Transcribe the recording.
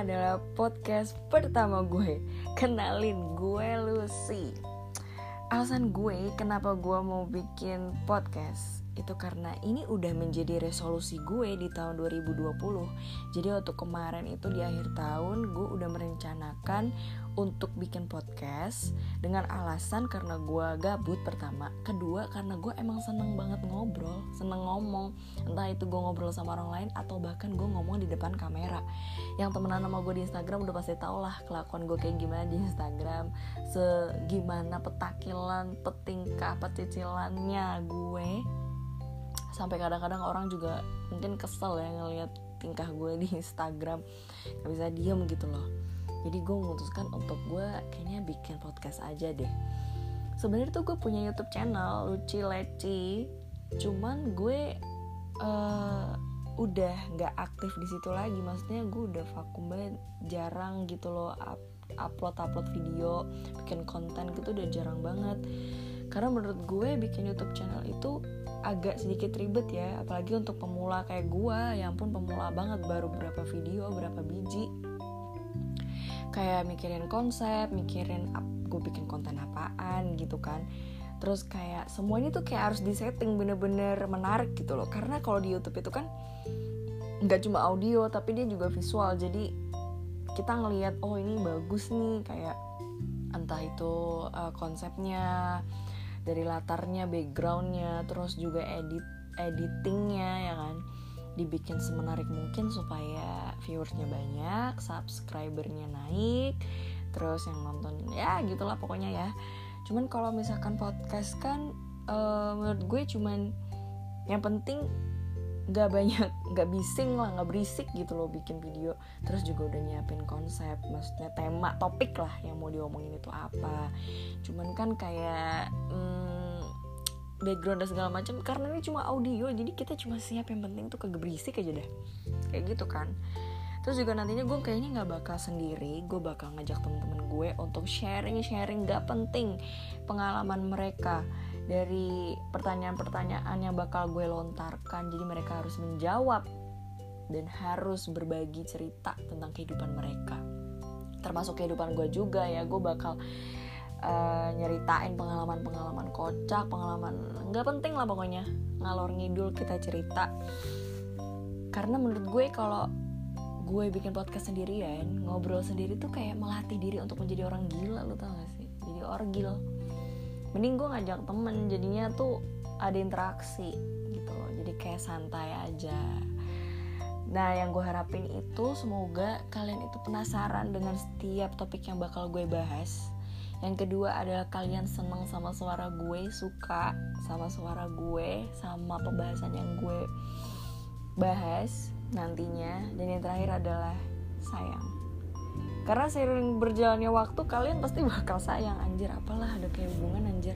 adalah podcast pertama gue. Kenalin gue Lucy. Alasan gue kenapa gue mau bikin podcast itu karena ini udah menjadi resolusi gue di tahun 2020 jadi waktu kemarin itu di akhir tahun gue udah merencanakan untuk bikin podcast dengan alasan karena gue gabut pertama kedua karena gue emang seneng banget ngobrol seneng ngomong. Entah itu gue ngobrol sama orang lain atau bahkan gue ngomong di depan kamera. Yang temenan sama gue di Instagram udah pasti tau lah kelakuan gue kayak gimana di Instagram segimana petakilan petingkah peticilannya gue sampai kadang-kadang orang juga mungkin kesel ya ngelihat tingkah gue di Instagram. Gak bisa diem gitu loh. Jadi gue memutuskan untuk gue kayaknya bikin podcast aja deh. Sebenarnya tuh gue punya YouTube channel Luci Leci. Cuman gue uh, udah nggak aktif di situ lagi. Maksudnya gue udah vakum banget jarang gitu loh up, upload upload video bikin konten gitu udah jarang banget karena menurut gue bikin YouTube channel itu agak sedikit ribet ya apalagi untuk pemula kayak gue yang pun pemula banget baru berapa video berapa biji. Kayak mikirin konsep mikirin gue bikin konten apaan gitu kan. Terus kayak semuanya tuh kayak harus disetting bener-bener menarik gitu loh. Karena kalau di YouTube itu kan nggak cuma audio tapi dia juga visual. Jadi kita ngelihat oh ini bagus nih kayak entah itu uh, konsepnya dari latarnya backgroundnya terus juga edit editingnya ya kan? Dibikin semenarik mungkin supaya viewersnya banyak subscribernya naik terus yang nonton ya gitulah pokoknya ya. Cuman kalau misalkan podcast kan uh, menurut gue cuman yang penting nggak banyak nggak bising lah nggak berisik gitu loh bikin video. Terus juga udah nyiapin konsep maksudnya tema topik lah yang mau diomongin itu apa. Cuman kan kayak hmm, background dan segala macam karena ini cuma audio jadi kita cuma siap yang penting tuh kagak berisik aja deh. Kayak gitu kan. Terus juga nantinya gue kayaknya nggak bakal sendiri gue bakal ngajak temen-temen gue untuk sharing sharing gak penting pengalaman mereka dari pertanyaan-pertanyaan yang bakal gue lontarkan. Jadi mereka harus menjawab dan harus berbagi cerita tentang kehidupan mereka. Termasuk kehidupan gue juga ya gue bakal uh, nyeritain pengalaman-pengalaman kocak pengalaman nggak penting lah pokoknya. Ngalor ngidul kita cerita. Karena menurut gue kalau gue bikin podcast sendirian ngobrol sendiri tuh kayak melatih diri untuk menjadi orang gila lo tau gak sih? Jadi orgil mending gue ngajak temen jadinya tuh ada interaksi gitu loh. Jadi kayak santai aja. Nah yang gue harapin itu semoga kalian itu penasaran dengan setiap topik yang bakal gue bahas. Yang kedua adalah kalian seneng sama suara gue suka sama suara gue sama pembahasan yang gue bahas nantinya. Dan yang terakhir adalah sayang karena seiring berjalannya waktu kalian pasti bakal sayang anjir. Apalah ada kayak hubungan anjir